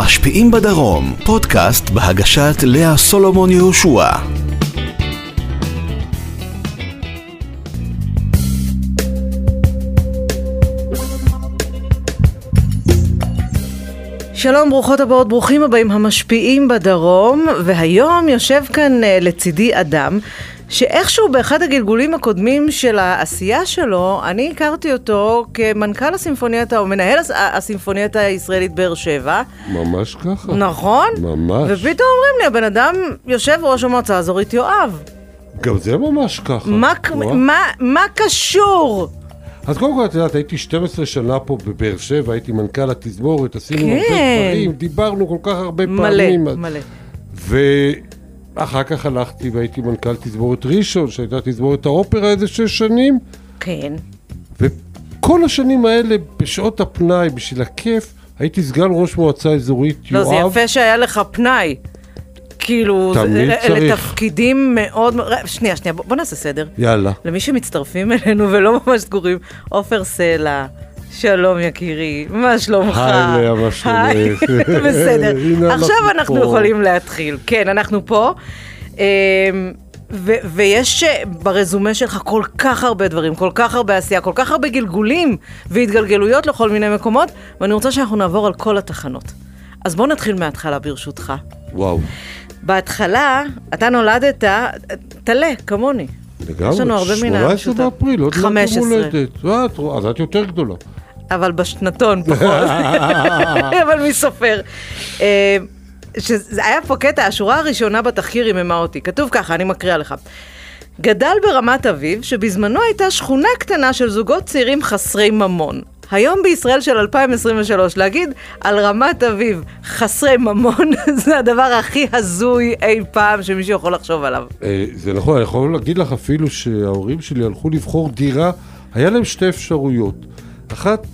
המשפיעים בדרום, פודקאסט בהגשת לאה סולומון יהושע. שלום, ברוכות הבאות, ברוכים הבאים, המשפיעים בדרום, והיום יושב כאן uh, לצידי אדם, שאיכשהו באחד הגלגולים הקודמים של העשייה שלו, אני הכרתי אותו כמנכ"ל הסימפוניאטה, או מנהל הס- הסימפוניאטה הישראלית באר שבע. ממש ככה. נכון? ממש. ופתאום אומרים לי, הבן אדם יושב ראש המועצה האזורית יואב. גם זה ממש ככה. מה. מה, מה קשור? אז קודם כל, את יודעת, הייתי 12 שנה פה בבאר שבע, הייתי מנכ"ל התזמורת, עשינו כן. הרבה דברים, דיברנו כל כך הרבה מלא, פעמים. אז- מלא. ואחר כך הלכתי והייתי מנכ"ל תזמורת ראשון, שהייתה תזמורת האופרה איזה שש שנים, כן. וכל השנים האלה, בשעות הפנאי, בשביל הכיף, הייתי סגן ראש מועצה אזורית לא, זה יואב. יפה שהיה לך פנאי. כאילו, זה- תמיד אלה צריך. תפקידים מאוד... שנייה, שנייה, בוא בוא נעשה סדר. יאללה. למי שמצטרפים אלינו ולא ממש סגורים, עופר סלע, שלום יקירי, מה שלומך? היי, לאה, מה שלומך? בסדר. עכשיו אנחנו פה. יכולים להתחיל. כן, אנחנו פה. אמ, ו- ויש אה, ברזומה שלך כל כך הרבה דברים, כל כך הרבה עשייה, כל כך הרבה גלגולים והתגלגלויות לכל מיני מקומות, ואני רוצה שאנחנו נעבור על כל התחנות. אז בואו נתחיל מההתחלה ברשותך. וואו. בהתחלה, אתה נולדת, טלה, כמוני. לגמרי. יש לנו הרבה מן 18 המשותף. באפריל, עוד מעט 15. יום הולדת. אה, אז את יותר גדולה. אבל בשנתון פחות, אבל מי סופר. אה, שזה היה פה קטע, השורה הראשונה בתחקיר עיממה אותי. כתוב ככה, אני מקריאה לך. גדל ברמת אביב, שבזמנו הייתה שכונה קטנה של זוגות צעירים חסרי ממון. היום בישראל של 2023, להגיד על רמת אביב חסרי ממון, זה הדבר הכי הזוי אי פעם שמישהו יכול לחשוב עליו. אה, זה נכון, אני יכול להגיד לך אפילו שההורים שלי הלכו לבחור דירה, היה להם שתי אפשרויות. אחת,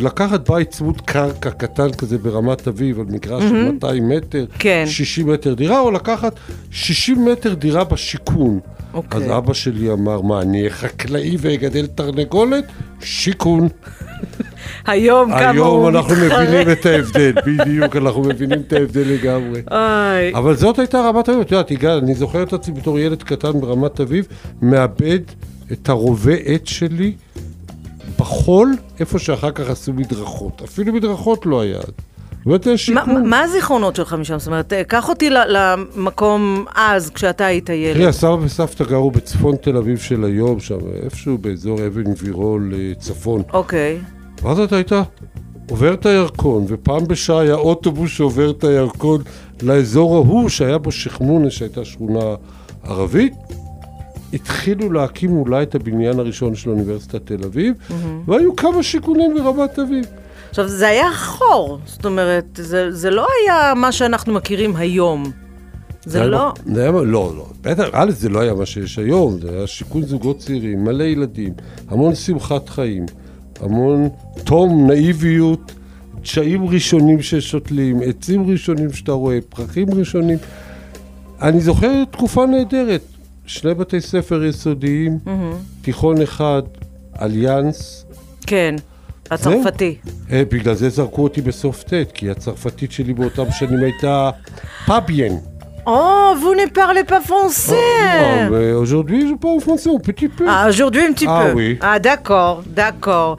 לקחת בית צמוד קרקע קטן כזה ברמת אביב, על מגרש של 200 מטר, כן. 60 מטר דירה, או לקחת 60 מטר דירה בשיכון. אוקיי. אז אבא שלי אמר, מה, אני אהיה חקלאי ואגדל תרנגולת? שיכון. היום כמה הוא היום אנחנו. מבינים את ההבדל, בדיוק, אנחנו מבינים את ההבדל לגמרי. איי. אבל זאת הייתה רמת אביב, את יודעת, יגאל, אני זוכר את עצמי בתור ילד קטן ברמת אביב, מאבד את הרובה עט שלי בחול, איפה שאחר כך עשו מדרכות. אפילו מדרכות לא היה. אז. באמת מה- שיכון. מה הזיכרונות שלך משם? זאת אומרת, אה, קח אותי למקום אז, כשאתה היית תראי, ילד. הסבא וסבתא גרו בצפון תל אביב של היום, שם, איפשהו באזור אבן גבירול אה, צפון. אוקיי. ואז אתה הייתה עובר את הירקון, ופעם בשעה היה אוטובוס שעובר את הירקון לאזור ההוא, שהיה בו שכמונה, שהייתה שכונה ערבית. התחילו להקים אולי את הבניין הראשון של אוניברסיטת תל אביב, והיו כמה שיכונים ברמת אביב. עכשיו, זה היה חור. זאת אומרת, זה זה לא היה מה שאנחנו מכירים היום. זה לא... זה היה, לא, לא. בטח, א', זה לא היה מה שיש היום, זה היה שיכון זוגות צעירים, מלא ילדים, המון שמחת חיים, המון תום, נאיביות, דשאים ראשונים ששותלים, עצים ראשונים שאתה רואה, פרחים ראשונים. אני זוכר תקופה נהדרת, שני בתי ספר יסודיים, תיכון אחד, אליאנס. כן, הצרפתי. אה, בגלל זה זרקו אותי בסוף ט', כי הצרפתית שלי באותם שנים הייתה פביין. Oh, vous ne parlez pas français Ah, mais aujourd'hui, je parle français un petit peu. Ah, aujourd'hui un petit Ah, peu. oui. Ah, d'accord, d'accord.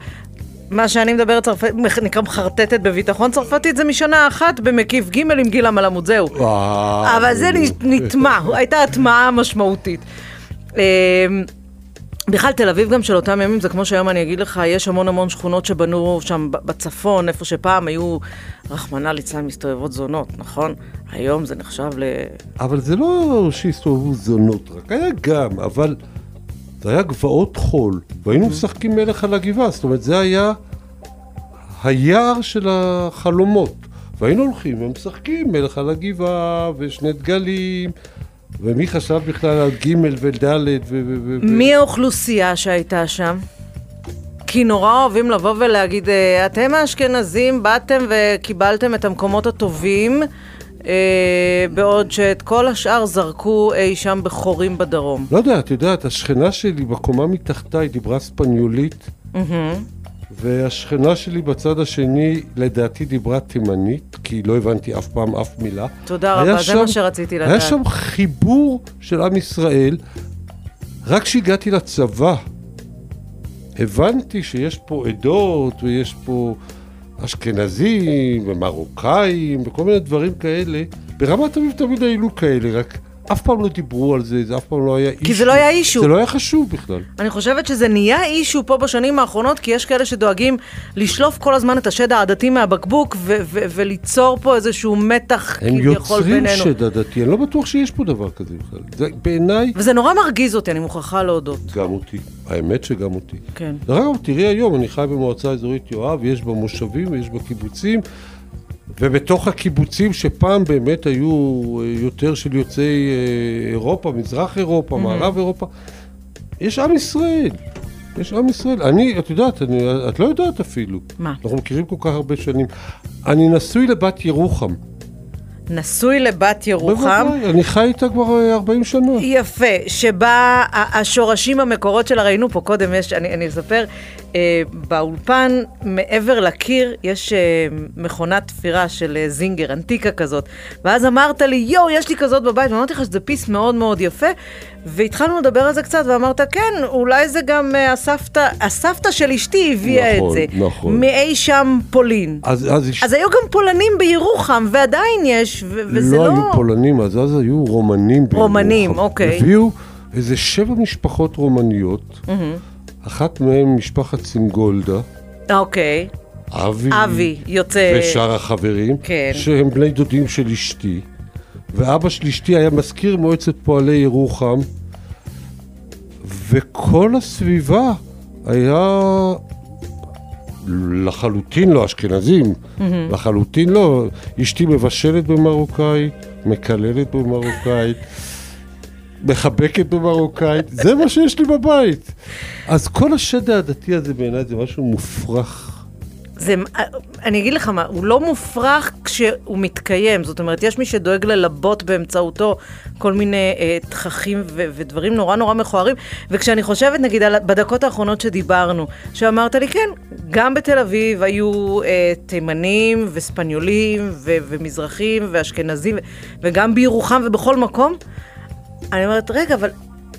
מה שאני מדברת צרפתית, נקרא מחרטטת בביטחון צרפתית, זה משנה אחת במקיף ג' עם גילה מלמוד, זהו. אה, אבל זה נטמע, הייתה הטמעה משמעותית. אמ, בכלל, תל אביב גם של אותם ימים, זה כמו שהיום אני אגיד לך, יש המון המון שכונות שבנו שם בצפון, איפה שפעם היו, רחמנא ליצלן, מסתובבות זונות, נכון? היום זה נחשב ל... אבל זה לא שהסתובבו זונות רק, היה גם, אבל זה היה גבעות חול, והיינו משחקים מלך על הגבעה, זאת אומרת, זה היה היער של החלומות. והיינו הולכים ומשחקים מלך על הגבעה, ושני דגלים, ומי חשב בכלל על ג' וד' ו... מי האוכלוסייה שהייתה שם? כי נורא אוהבים לבוא ולהגיד, אה, אתם האשכנזים באתם וקיבלתם את המקומות הטובים, בעוד שאת כל השאר זרקו אי שם בחורים בדרום. לא יודע, את יודעת, השכנה שלי בקומה מתחתיי דיברה ספניולית, והשכנה שלי בצד השני, לדעתי, דיברה תימנית, כי לא הבנתי אף פעם אף מילה. תודה רבה, זה שם- מה שרציתי לדעת. היה שם חיבור של עם ישראל. רק כשהגעתי לצבא, הבנתי שיש פה עדות ויש פה אשכנזים ומרוקאים וכל מיני דברים כאלה. ברמת אביב תמיד היינו כאלה, רק אף פעם לא דיברו על זה, זה אף פעם לא היה אישו. כי זה לא היה אישו. זה לא היה חשוב בכלל. אני חושבת שזה נהיה אישו פה בשנים האחרונות, כי יש כאלה שדואגים לשלוף כל הזמן את השד העדתי מהבקבוק ו- ו- וליצור פה איזשהו מתח הם כביכול יוצרים בינינו. שד עדתי, אני לא בטוח שיש פה דבר כזה בכלל. זה בעיניי וזה נורא מרגיז אותי, אני מוכרחה להודות. גם אותי. האמת שגם אותי. כן. דרך אגב, תראי היום, אני חי במועצה אזורית יואב, יש בה מושבים ויש בה קיבוצים, ובתוך הקיבוצים שפעם באמת היו אה, יותר של יוצאי אה, אירופה, מזרח אירופה, מערב אירופה, יש עם ישראל. יש עם ישראל. אני, את יודעת, אני, את לא יודעת אפילו. מה? אנחנו מכירים כל כך הרבה שנים. אני נשוי לבת ירוחם. נשוי לבת ירוחם. בוודאי, אני חי איתה כבר אה, 40 שנה. יפה, שבה השורשים המקורות שלה, ראינו פה קודם, יש, אני, אני אספר, אה, באולפן, מעבר לקיר, יש אה, מכונת תפירה של אה, זינגר, אנטיקה כזאת. ואז אמרת לי, יואו, יש לי כזאת בבית, ואמרתי לך שזה פיס מאוד מאוד יפה, והתחלנו לדבר על זה קצת, ואמרת, כן, אולי זה גם אה, הסבתא, הסבתא של אשתי הביאה נכון, את זה. נכון. מאי שם פולין. אז, אז, אז היו גם פולנים בירוחם, ועדיין יש, ו- וזה לא... לא היו פולנים, אז אז היו רומנים בירוחם. רומנים, אוקיי. הביאו איזה שבע משפחות רומניות, אחת מהן משפחת סינגולדה, אוקיי. אבי, אבי, יוצא... ושאר החברים, כן. שהם בני דודים של אשתי, ואבא של אשתי היה מזכיר מועצת פועלי ירוחם, וכל הסביבה היה לחלוטין לא אשכנזים, לחלוטין לא. אשתי מבשלת במרוקאית, מקללת במרוקאית, מחבקת במרוקאית, זה מה שיש לי בבית. אז כל השד העדתי הזה בעיניי זה משהו מופרך. זה, אני אגיד לך מה, הוא לא מופרך כשהוא מתקיים, זאת אומרת, יש מי שדואג ללבות באמצעותו כל מיני אה, תככים ו- ודברים נורא נורא מכוערים, וכשאני חושבת, נגיד, על, בדקות האחרונות שדיברנו, שאמרת לי, כן, גם בתל אביב היו אה, תימנים וספניולים ו- ומזרחים ואשכנזים, ו- וגם בירוחם ובכל מקום, אני אומרת, רגע, אבל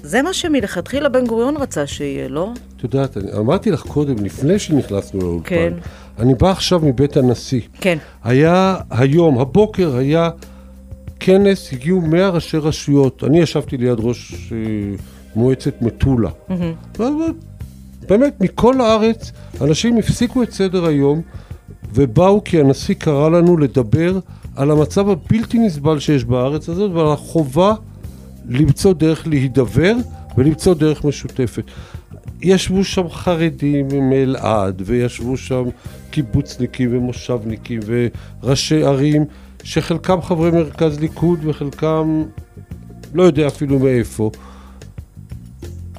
זה מה שמלכתחילה בן גוריון רצה שיהיה, לא? את יודעת, אני אמרתי לך קודם, לפני שנכנסנו לאולפן, כן. אני בא עכשיו מבית הנשיא. כן. היה היום, הבוקר היה כנס, הגיעו 100 ראשי רשויות. אני ישבתי ליד ראש אה, מועצת מטולה. ו- ו- באמת, מכל הארץ, אנשים הפסיקו את סדר היום ובאו כי הנשיא קרא לנו לדבר על המצב הבלתי נסבל שיש בארץ הזאת ועל החובה למצוא דרך להידבר ולמצוא דרך משותפת. ישבו שם חרדים מאלעד, וישבו שם קיבוצניקים ומושבניקים וראשי ערים, שחלקם חברי מרכז ליכוד וחלקם לא יודע אפילו מאיפה.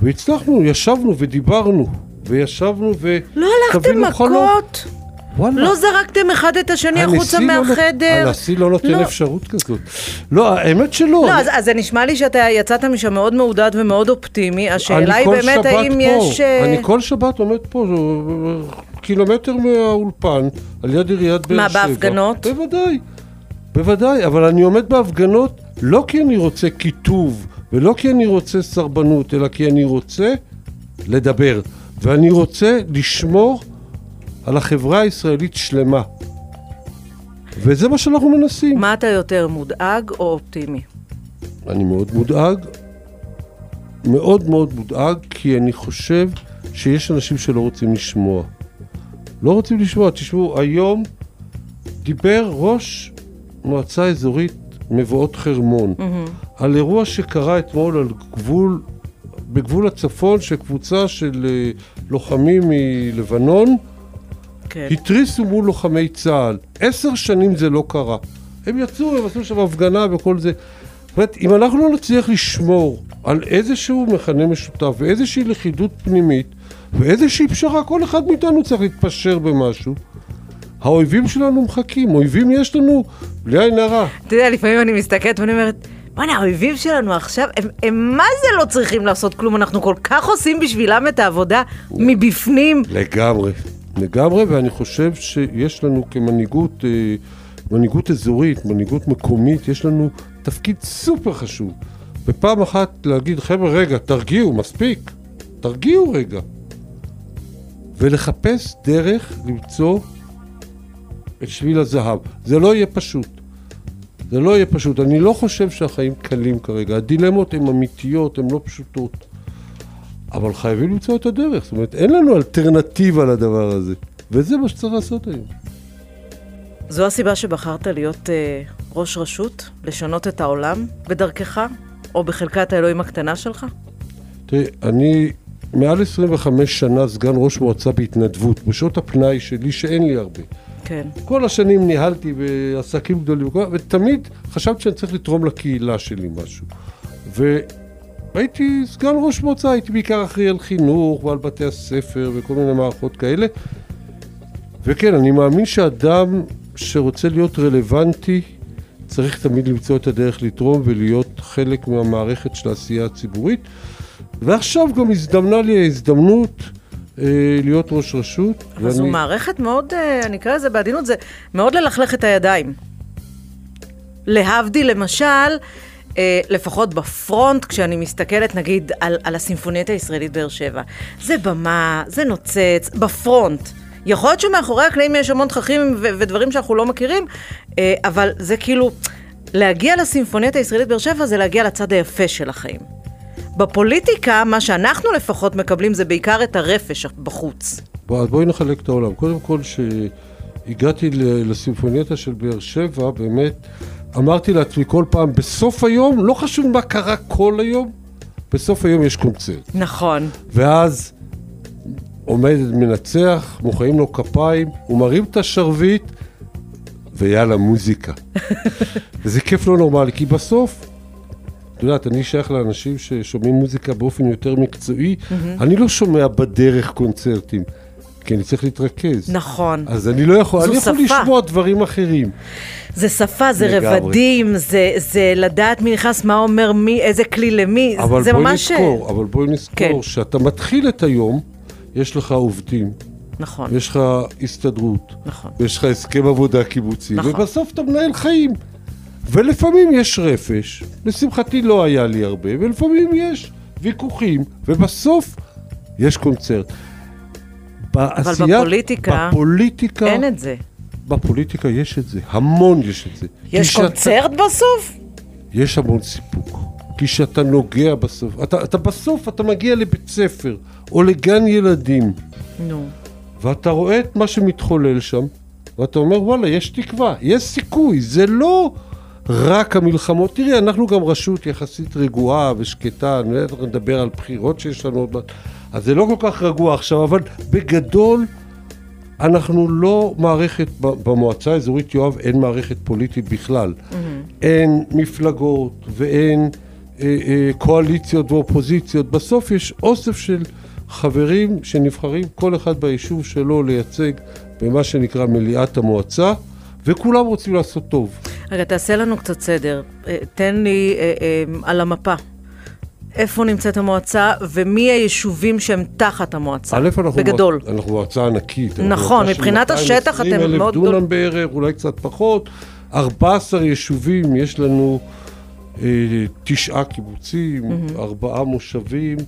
והצלחנו, ישבנו ודיברנו, וישבנו ו... לא הלכתם חווינו חלום. וואלה. לא זרקתם אחד את השני החוצה לא מהחדר? הנשיא לא נותן לא. אפשרות כזאת. לא, האמת שלא. לא, אז, אז זה נשמע לי שאתה יצאת משם מאוד מעודד ומאוד אופטימי. השאלה היא באמת האם פה. יש... אה, אני כל שבת עומד פה, אה, קילומטר מהאולפן, על יד עיריית באר מה, שבע. בהפגנות? בוודאי, בוודאי, אבל אני עומד בהפגנות לא כי אני רוצה קיטוב, ולא כי אני רוצה סרבנות, אלא כי אני רוצה לדבר. ואני רוצה לשמור על החברה הישראלית שלמה. וזה מה שאנחנו מנסים. מה אתה יותר, מודאג או אופטימי? אני מאוד מודאג, מאוד מאוד מודאג, כי אני חושב שיש אנשים שלא רוצים לשמוע. לא רוצים לשמוע. תשמעו, היום דיבר ראש מועצה אזורית מבואות חרמון על אירוע שקרה אתמול על גבול, בגבול הצפון, שקבוצה של אה, לוחמים מלבנון כן. התריסו מול לוחמי צה"ל. עשר שנים זה לא קרה. הם יצאו, הם עשו שם הפגנה וכל זה. זאת אומרת, אם אנחנו לא נצליח לשמור על איזשהו מכנה משותף ואיזושהי לכידות פנימית ואיזושהי פשרה, כל אחד מאיתנו צריך להתפשר במשהו. האויבים שלנו מחכים, אויבים יש לנו בלי עין הרע. אתה יודע, לפעמים אני מסתכלת ואני אומרת, בוא'נה, האויבים שלנו עכשיו, הם, הם מה זה לא צריכים לעשות כלום? אנחנו כל כך עושים בשבילם את העבודה מבפנים. לגמרי, לגמרי, ואני חושב שיש לנו כמנהיגות אה, מנהיגות אזורית, מנהיגות מקומית, יש לנו תפקיד סופר חשוב. ופעם אחת להגיד, חבר'ה, רגע, תרגיעו, מספיק, תרגיעו רגע. ולחפש דרך למצוא את שביל הזהב. זה לא יהיה פשוט. זה לא יהיה פשוט. אני לא חושב שהחיים קלים כרגע. הדילמות הן אמיתיות, הן לא פשוטות. אבל חייבים למצוא את הדרך. זאת אומרת, אין לנו אלטרנטיבה לדבר הזה. וזה מה שצריך לעשות היום. זו הסיבה שבחרת להיות אה, ראש רשות? לשנות את העולם בדרכך? או בחלקת האלוהים הקטנה שלך? תראי, אני מעל 25 שנה סגן ראש מועצה בהתנדבות, בשעות הפנאי שלי, שאין לי הרבה. כן. כל השנים ניהלתי בעסקים גדולים, ותמיד חשבתי שאני צריך לתרום לקהילה שלי משהו. והייתי סגן ראש מועצה, הייתי בעיקר אחראי על חינוך ועל בתי הספר וכל מיני מערכות כאלה. וכן, אני מאמין שאדם שרוצה להיות רלוונטי, צריך תמיד למצוא את הדרך לתרום ולהיות חלק מהמערכת של העשייה הציבורית. ועכשיו גם הזדמנה לי ההזדמנות אה, להיות ראש רשות. אבל ואני... זו מערכת מאוד, אה, אני אקרא לזה בעדינות, זה מאוד ללכלך את הידיים. להבדיל, למשל, לפחות בפרונט, כשאני מסתכלת נגיד על, על הסימפוניית הישראלית באר שבע. זה במה, זה נוצץ, בפרונט. יכול להיות שמאחורי הקלעים יש המון תככים ודברים שאנחנו לא מכירים, אה, אבל זה כאילו, להגיע לסימפוניית הישראלית באר שבע זה להגיע לצד היפה של החיים. בפוליטיקה, מה שאנחנו לפחות מקבלים זה בעיקר את הרפש בחוץ. בוא, בואי נחלק את העולם. קודם כל, כשהגעתי לסימפונייתה של באר שבע, באמת, אמרתי לעצמי כל פעם, בסוף היום, לא חשוב מה קרה כל היום, בסוף היום יש קונצרט. נכון. ואז עומד מנצח, מוחאים לו כפיים, הוא מרים את השרביט, ויאללה, מוזיקה. וזה כיף לא נורמלי, כי בסוף, את יודעת, אני שייך לאנשים ששומעים מוזיקה באופן יותר מקצועי, mm-hmm. אני לא שומע בדרך קונצרטים. כי אני צריך להתרכז. נכון. אז אני לא יכול, אני יכול שפה. לשמוע דברים אחרים. זה שפה, זה לגמרי. רבדים, זה, זה לדעת מי נכנס, מה אומר מי, איזה כלי למי, זה ממש... נזכור, אבל בואי נזכור, כן. שאתה מתחיל את היום, יש לך עובדים. נכון. יש לך הסתדרות. נכון. ויש לך הסכם עבודה קיבוצי. נכון. ובסוף אתה מנהל חיים. ולפעמים יש רפש, לשמחתי לא היה לי הרבה, ולפעמים יש ויכוחים, ובסוף יש קונצרט. בעשיית, אבל בפוליטיקה, בפוליטיקה, אין את זה. בפוליטיקה יש את זה, המון יש את זה. יש קונצרט שאתה, בסוף? יש המון סיפוק. כי כשאתה נוגע בסוף, אתה, אתה בסוף, אתה מגיע לבית ספר, או לגן ילדים. נו. ואתה רואה את מה שמתחולל שם, ואתה אומר, וואלה, יש תקווה, יש סיכוי, זה לא רק המלחמות. תראי, אנחנו גם רשות יחסית רגועה ושקטה, אני לא יודע לדבר על בחירות שיש לנו עוד מעט, אז זה לא כל כך רגוע עכשיו, אבל בגדול, אנחנו לא מערכת, במועצה האזורית יואב אין מערכת פוליטית בכלל. Mm-hmm. אין מפלגות ואין אה, אה, קואליציות ואופוזיציות. בסוף יש אוסף של חברים שנבחרים, כל אחד ביישוב שלו לייצג במה שנקרא מליאת המועצה, וכולם רוצים לעשות טוב. רגע, תעשה לנו קצת סדר. אה, תן לי אה, אה, על המפה. איפה נמצאת המועצה, ומי היישובים שהם תחת המועצה, א', אנחנו בגדול. מועצ... אנחנו מועצה ענקית. נכון, מבחינת השטח אתם מאוד... 220 אלף דונם בערך, אולי קצת פחות. 14 יישובים, יש לנו אה, תשעה קיבוצים, mm-hmm. ארבעה מושבים.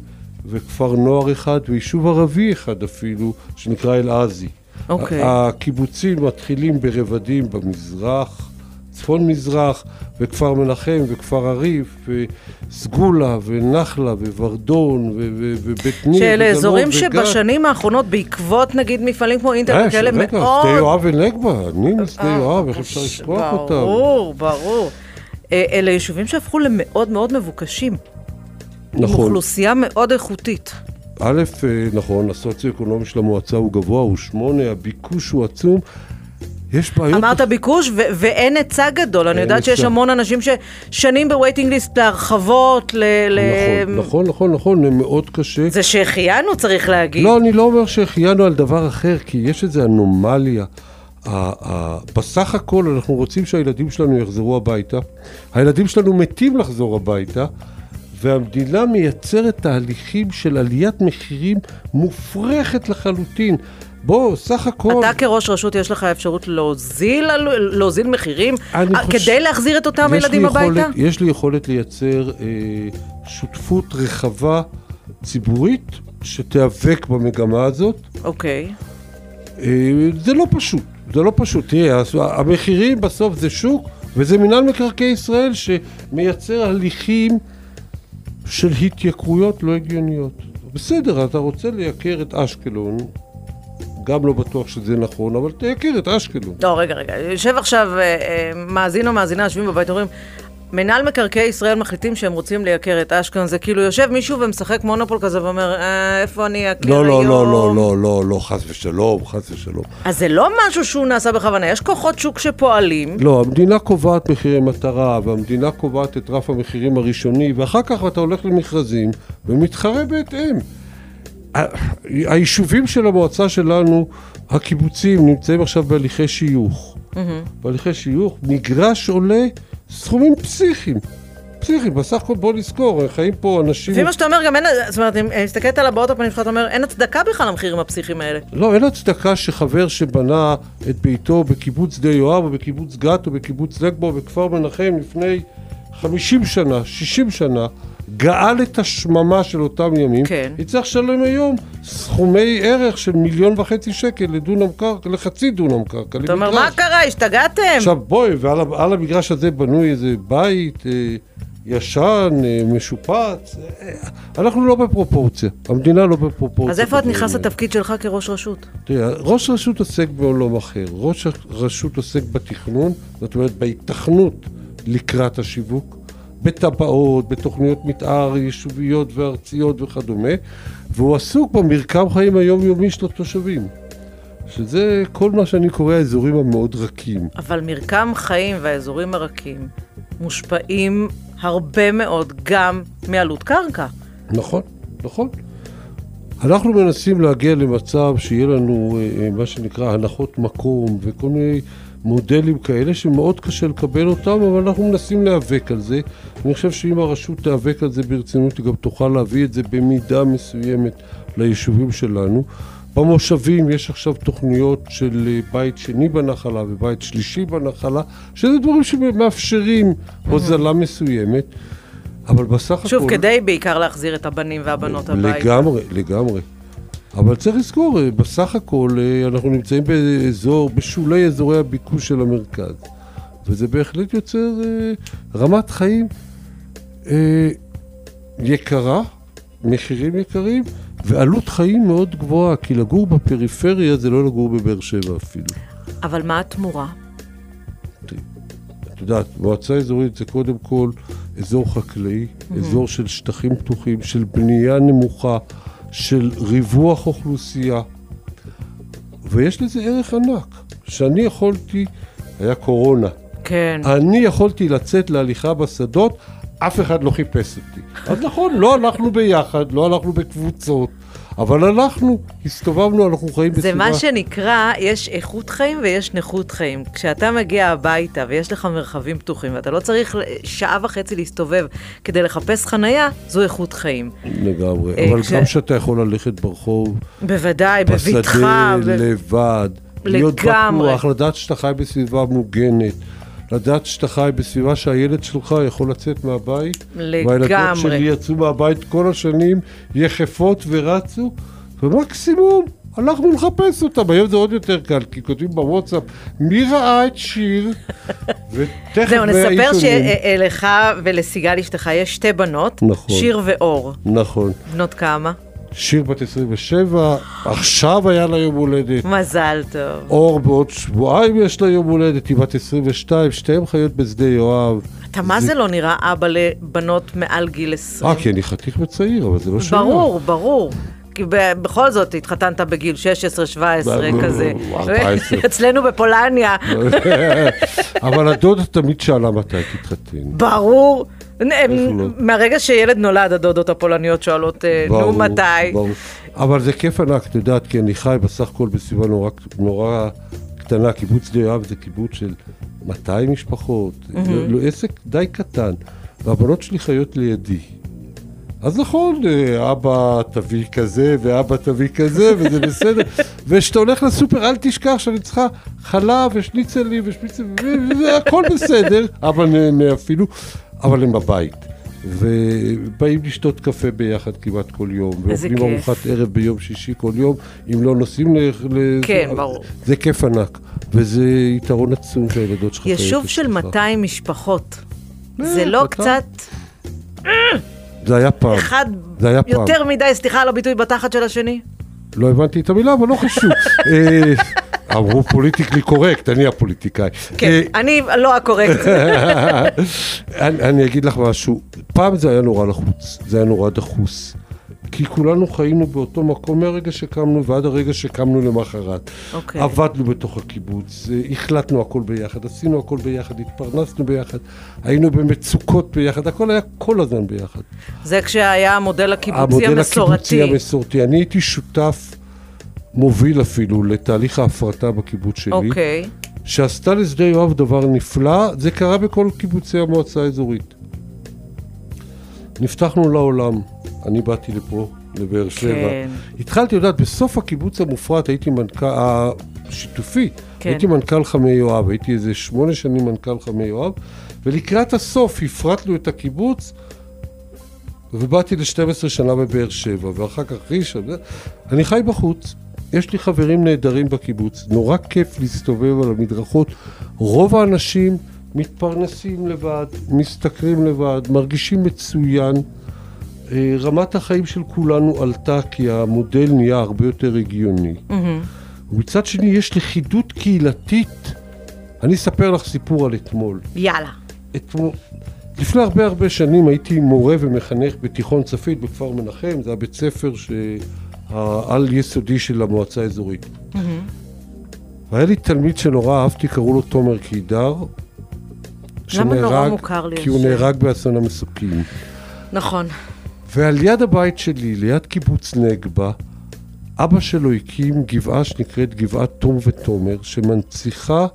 וכפר נוער אחד, ויישוב ערבי אחד אפילו, שנקרא אל-עזי. אוקיי. Okay. הקיבוצים מתחילים ברבדים במזרח, צפון-מזרח, וכפר מנחם, וכפר הריף, וסגולה, ונחלה, וורדון, ובית ניר, שאלה אזורים שבשנים האחרונות, בעקבות נגיד מפעלים כמו אינטר אה, וכאלה, מאוד... שדה יואב ונגבה, שדה אה, יואב, איך אפשר לשכוח אותם? ברור, ברור. אה, אלה יישובים שהפכו למאוד מאוד מבוקשים. נכון. עם אוכלוסייה מאוד איכותית. א', נכון, הסוציו-אקונומי של המועצה הוא גבוה, הוא שמונה, הביקוש הוא עצום. יש בעיות... אמרת ביקוש ו- ואין היצע גדול, אני יודעת שיש המון אנשים ששנים בווייטינג ליסט להרחבות, ל... נכון, נכון, נכון, נכון, זה מאוד קשה. זה שהחיינו צריך להגיד. לא, אני לא אומר שהחיינו על דבר אחר, כי יש איזו אנומליה. בסך הכל אנחנו רוצים שהילדים שלנו יחזרו הביתה. הילדים שלנו מתים לחזור הביתה, והמדינה מייצרת תהליכים של עליית מחירים מופרכת לחלוטין. בוא, סך הכל... אתה כראש רשות, יש לך אפשרות להוזיל, להוזיל מחירים אה, חושב- כדי להחזיר את אותם ילדים יכולת- הביתה? יש לי יכולת לייצר אה, שותפות רחבה ציבורית שתיאבק במגמה הזאת. אוקיי. אה, זה לא פשוט, זה לא פשוט. תראה, המחירים בסוף זה שוק, וזה מינהל מקרקעי ישראל שמייצר הליכים של התייקרויות לא הגיוניות. בסדר, אתה רוצה לייקר את אשקלון, גם לא בטוח שזה נכון, אבל תייקר את אשקלון. לא, רגע, רגע. יושב עכשיו אה, אה, מאזין או מאזינה, יושבים בבית, אומרים, מנהל מקרקעי ישראל מחליטים שהם רוצים לייקר את אשקלון, זה כאילו יושב מישהו ומשחק מונופול כזה ואומר, אה, איפה אני אכיר לא, היום? לא, לא, לא, לא, לא, לא, חס ושלום, חס ושלום. אז זה לא משהו שהוא נעשה בכוונה, יש כוחות שוק שפועלים. לא, המדינה קובעת מחירי מטרה, והמדינה קובעת את רף המחירים הראשוני, ואחר כך אתה הולך למכרזים ומתחרה בהתאם. היישובים של המועצה שלנו, הקיבוצים, נמצאים עכשיו בהליכי שיוך. בהליכי שיוך, מגרש עולה סכומים פסיכיים. פסיכיים, בסך הכל בוא נזכור, חיים פה אנשים... לפי מה שאתה אומר, גם אין, זאת אומרת, אם מסתכלת על הבעות הפנים שלך, אתה אומר, אין הצדקה בכלל למחירים הפסיכיים האלה. לא, אין הצדקה שחבר שבנה את ביתו בקיבוץ שדה יואב, או בקיבוץ גת, או בקיבוץ לגבו, או בכפר מנחם לפני 50 שנה, 60 שנה, גאל את השממה של אותם ימים, כן. יצטרך לשלם היום סכומי ערך של מיליון וחצי שקל לדונם קרקע, לחצי דונם קרקע, אתה אומר. מה קרה, השתגעתם? עכשיו בואי, ועל המגרש הזה בנוי איזה בית אה, ישן, אה, משופץ, אה, אנחנו לא בפרופורציה, המדינה לא בפרופורציה. אז איפה את נכנס. לתפקיד שלך כראש רשות? תראה, ראש רשות עוסק בעולם אחר. ראש רשות עוסק בתכנון, זאת אומרת בהיתכנות לקראת השיווק, בתב"עות, בתוכניות מתאר יישוביות וארציות וכדומה, והוא עסוק במרקם חיים היומיומי של התושבים. שזה כל מה שאני קורא האזורים המאוד רכים. אבל מרקם חיים והאזורים הרכים מושפעים הרבה מאוד גם מעלות קרקע. נכון, נכון. אנחנו מנסים להגיע למצב שיהיה לנו אה, אה, מה שנקרא הנחות מקום וכל מיני מודלים כאלה שמאוד קשה לקבל אותם, אבל אנחנו מנסים להיאבק על זה. אני חושב שאם הרשות תיאבק על זה ברצינות, היא גם תוכל להביא את זה במידה מסוימת ליישובים שלנו. במושבים יש עכשיו תוכניות של אה, בית שני בנחלה ובית שלישי בנחלה, שזה דברים שמאפשרים הוזלה מסוימת. אבל בסך שוב, הכל... כדי בעיקר להחזיר את הבנים והבנות הביתה. לגמרי, לגמרי. אבל צריך לזכור, אה, בסך הכל אה, אנחנו נמצאים באזור, בשולי אזורי הביקוש של המרכז. וזה בהחלט יוצר אה, רמת חיים יקרה, מחירים יקרים, ועלות חיים מאוד גבוהה, כי לגור בפריפריה זה לא לגור בבאר שבע אפילו. אבל מה התמורה? את יודעת, מועצה אזורית זה קודם כל אזור חקלאי, אזור של שטחים פתוחים, של בנייה נמוכה, של ריווח אוכלוסייה, ויש לזה ערך ענק. שאני יכולתי, היה קורונה, כן. אני יכולתי לצאת להליכה בשדות, אף אחד לא חיפש אותי. אז נכון, לא הלכנו ביחד, לא הלכנו בקבוצות, אבל הלכנו, הסתובבנו, אנחנו חיים בסביבה... זה מה שנקרא, יש איכות חיים ויש נכות חיים. כשאתה מגיע הביתה ויש לך מרחבים פתוחים ואתה לא צריך שעה וחצי להסתובב כדי לחפש חנייה, זו איכות חיים. לגמרי, אה, אבל כש- גם כשאתה יכול ללכת ברחוב, בוודאי, בבטחה. בשדה, ב- לבד, להיות לגמרי. בטוח, לדעת שאתה חי בסביבה מוגנת, לדעת שאתה חי בסביבה שהילד שלך יכול לצאת מהבית. והילדות לגמרי. שלי יצאו מהבית כל השנים, יחפות ורצו, ומקסימום הלכנו לחפש אותם. היום זה עוד יותר קל, כי כותבים בוואטסאפ, מי ראה את שיר? ותכף זהו, נספר מהעיתונים. שלך ולסיגל אשתך יש שתי בנות, נכון. שיר ואור. נכון. בנות כמה? שיר בת 27, עכשיו היה לה יום הולדת. מזל טוב. אור בעוד שבועיים יש לה יום הולדת, היא בת 22, שתיהן חיות בשדה יואב. אתה מה זה לא נראה אבא לבנות מעל גיל 20? אה, כי אני חתיך וצעיר, אבל זה לא שייך. ברור, ברור. כי בכל זאת התחתנת בגיל 16, 17 ב- כזה. 14. אצלנו בפולניה, אבל הדודה תמיד שאלה מתי תתחתן. ברור. לא? מהרגע שילד נולד, הדודות הפולניות שואלות, אה, נו מתי? אבל זה כיף ענק, את יודעת, כי אני חי בסך הכל בסביבה נורא, נורא קטנה. קיבוץ שדה יואב זה קיבוץ של 200 משפחות, לא, עסק די קטן, והבנות שלי חיות לידי. אז נכון, אה, אבא תביא כזה, ואבא תביא כזה, וזה בסדר. וכשאתה הולך לסופר, אל תשכח שאני צריכה חלב ושניצלים ושניצלים, והכל בסדר. נהנה אפילו, אבל הם בבית. ובאים לשתות קפה ביחד כמעט כל יום. איזה ואוכלים כיף. ארוחת ערב ביום שישי כל יום, אם לא נוסעים ל... כן, ברור. זה כיף ענק, וזה יתרון עצום שהילדות שלך... יישוב של אצלך. 200 משפחות. אה, זה לא 200. קצת זה היה פעם. אחד זה היה פעם. יותר מדי, סליחה על הביטוי, בתחת של השני? לא הבנתי את המילה, אבל לא חשוב. אה, אמרו פוליטיקלי קורקט, אני הפוליטיקאי. כן, אני לא הקורקט. אה, אני אגיד לך משהו, פעם זה היה נורא לחוץ, זה היה נורא דחוס. כי כולנו חיינו באותו מקום מהרגע שקמנו ועד הרגע שקמנו למחרת. אוקיי. עבדנו בתוך הקיבוץ, אה, החלטנו הכל ביחד, עשינו הכל ביחד, התפרנסנו ביחד, היינו במצוקות ביחד, הכל היה כל הזמן ביחד. זה כשהיה המודל הקיבוצי המודל הקיבוצי המסורתי. המסורתי. אני הייתי שותף מוביל אפילו לתהליך ההפרטה בקיבוץ שלי, אוקיי. שעשתה לשדה יואב דבר נפלא, זה קרה בכל קיבוצי המועצה האזורית. נפתחנו לעולם, אני באתי לפה, לבאר שבע. כן. התחלתי, יודעת, בסוף הקיבוץ המופרט הייתי מנכ"ל, השיתופי, כן. הייתי מנכ"ל חמי יואב, הייתי איזה שמונה שנים מנכ"ל חמי יואב, ולקראת הסוף הפרטנו את הקיבוץ, ובאתי ל-12 שנה בבאר שבע, ואחר כך ראשון, אני חי בחוץ. יש לי חברים נהדרים בקיבוץ, נורא כיף להסתובב על המדרכות. רוב האנשים מתפרנסים לבד, משתכרים לבד, מרגישים מצוין. אה, רמת החיים של כולנו עלתה כי המודל נהיה הרבה יותר הגיוני. ומצד שני יש לכידות קהילתית. אני אספר לך סיפור על אתמול. יאללה. אתמול, לפני הרבה הרבה שנים הייתי מורה ומחנך בתיכון צפית בכפר מנחם, זה הבית ספר העל יסודי של המועצה האזורית. והיה לי תלמיד שנורא אהבתי, קראו לו תומר קידר. למה נורא מוכר לי כי הוא? נהרג באסון המסוקים. נכון. ועל יד הבית שלי, ליד קיבוץ נגבה, אבא שלו הקים גבעה שנקראת גבעת תום ותומר, שמנציחה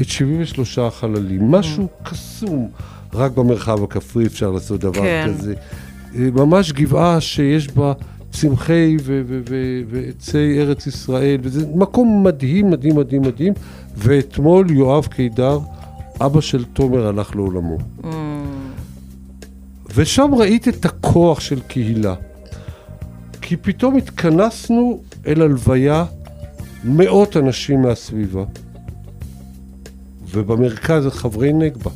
את 73 החללים. משהו קסום, רק במרחב הכפרי אפשר לעשות דבר כן. כזה. אה, ממש גבעה שיש בה צמחי ועצי ארץ ישראל, וזה מקום מדהים, מדהים, מדהים, מדהים. ואתמול יואב קידר, אבא של תומר, הלך לעולמו. ושם ראית את הכוח של קהילה. כי פתאום התכנסנו אל הלוויה מאות אנשים מהסביבה, ובמרכז חברי נגבה,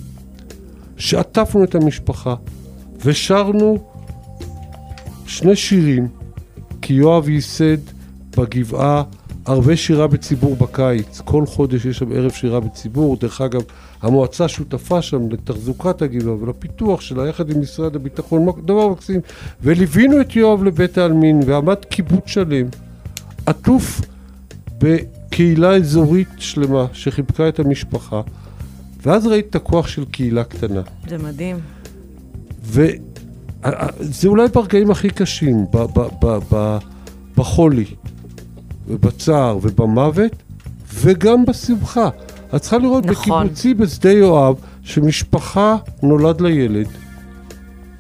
שעטפנו את המשפחה ושרנו שני שירים, כי יואב ייסד בגבעה ערבי שירה בציבור בקיץ. כל חודש יש שם ערב שירה בציבור. דרך אגב, המועצה שותפה שם לתחזוקת הגבעה ולפיתוח שלה, יחד עם משרד הביטחון, דבר מקסים. וליווינו את יואב לבית העלמין, ועמד קיבוץ שלם, עטוף בקהילה אזורית שלמה, שחיבקה את המשפחה. ואז ראית את הכוח של קהילה קטנה. זה מדהים. וזה אולי ברגעים הכי קשים, ב- ב- ב- ב- בחולי, ובצער ובמוות, וגם בשמחה. את צריכה לראות נכון. בקיבוצי בשדה יואב, שמשפחה נולד לילד,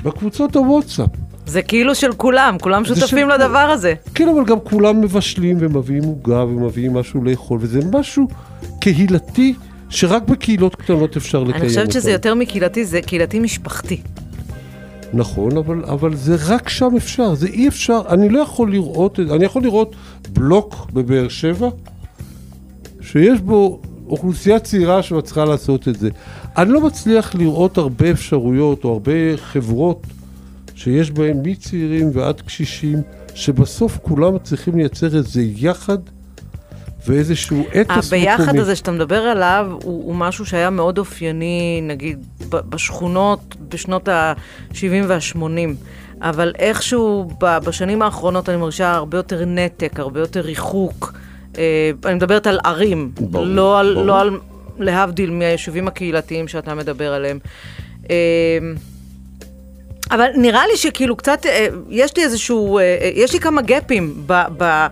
בקבוצות הוואטסאפ. זה כאילו של כולם, כולם זה שותפים של- לדבר הזה. כן, אבל גם כולם מבשלים ומביאים עוגה ומביאים משהו לאכול, וזה משהו קהילתי שרק בקהילות קטנות אפשר לקיים אותו. אני חושבת שזה יותר מקהילתי, זה קהילתי משפחתי. נכון, אבל, אבל זה רק שם אפשר, זה אי אפשר, אני לא יכול לראות, את- אני יכול לראות בלוק בבאר שבע, שיש בו אוכלוסייה צעירה שמצליחה לעשות את זה. אני לא מצליח לראות הרבה אפשרויות או הרבה חברות שיש בהן מצעירים ועד קשישים, שבסוף כולם צריכים לייצר איזה יחד ואיזשהו אתוס מקומי. הביחד הזה שאתה מדבר עליו הוא, הוא משהו שהיה מאוד אופייני, נגיד, בשכונות בשנות ה-70 וה-80. אבל איכשהו בשנים האחרונות אני מרגישה הרבה יותר נתק, הרבה יותר ריחוק. אה, אני מדברת על ערים, ברור, לא על, ברור. לא על, להבדיל מהיישובים הקהילתיים שאתה מדבר עליהם. אה, אבל נראה לי שכאילו קצת, אה, יש לי איזשהו, יש לי כמה גפים ב, ב,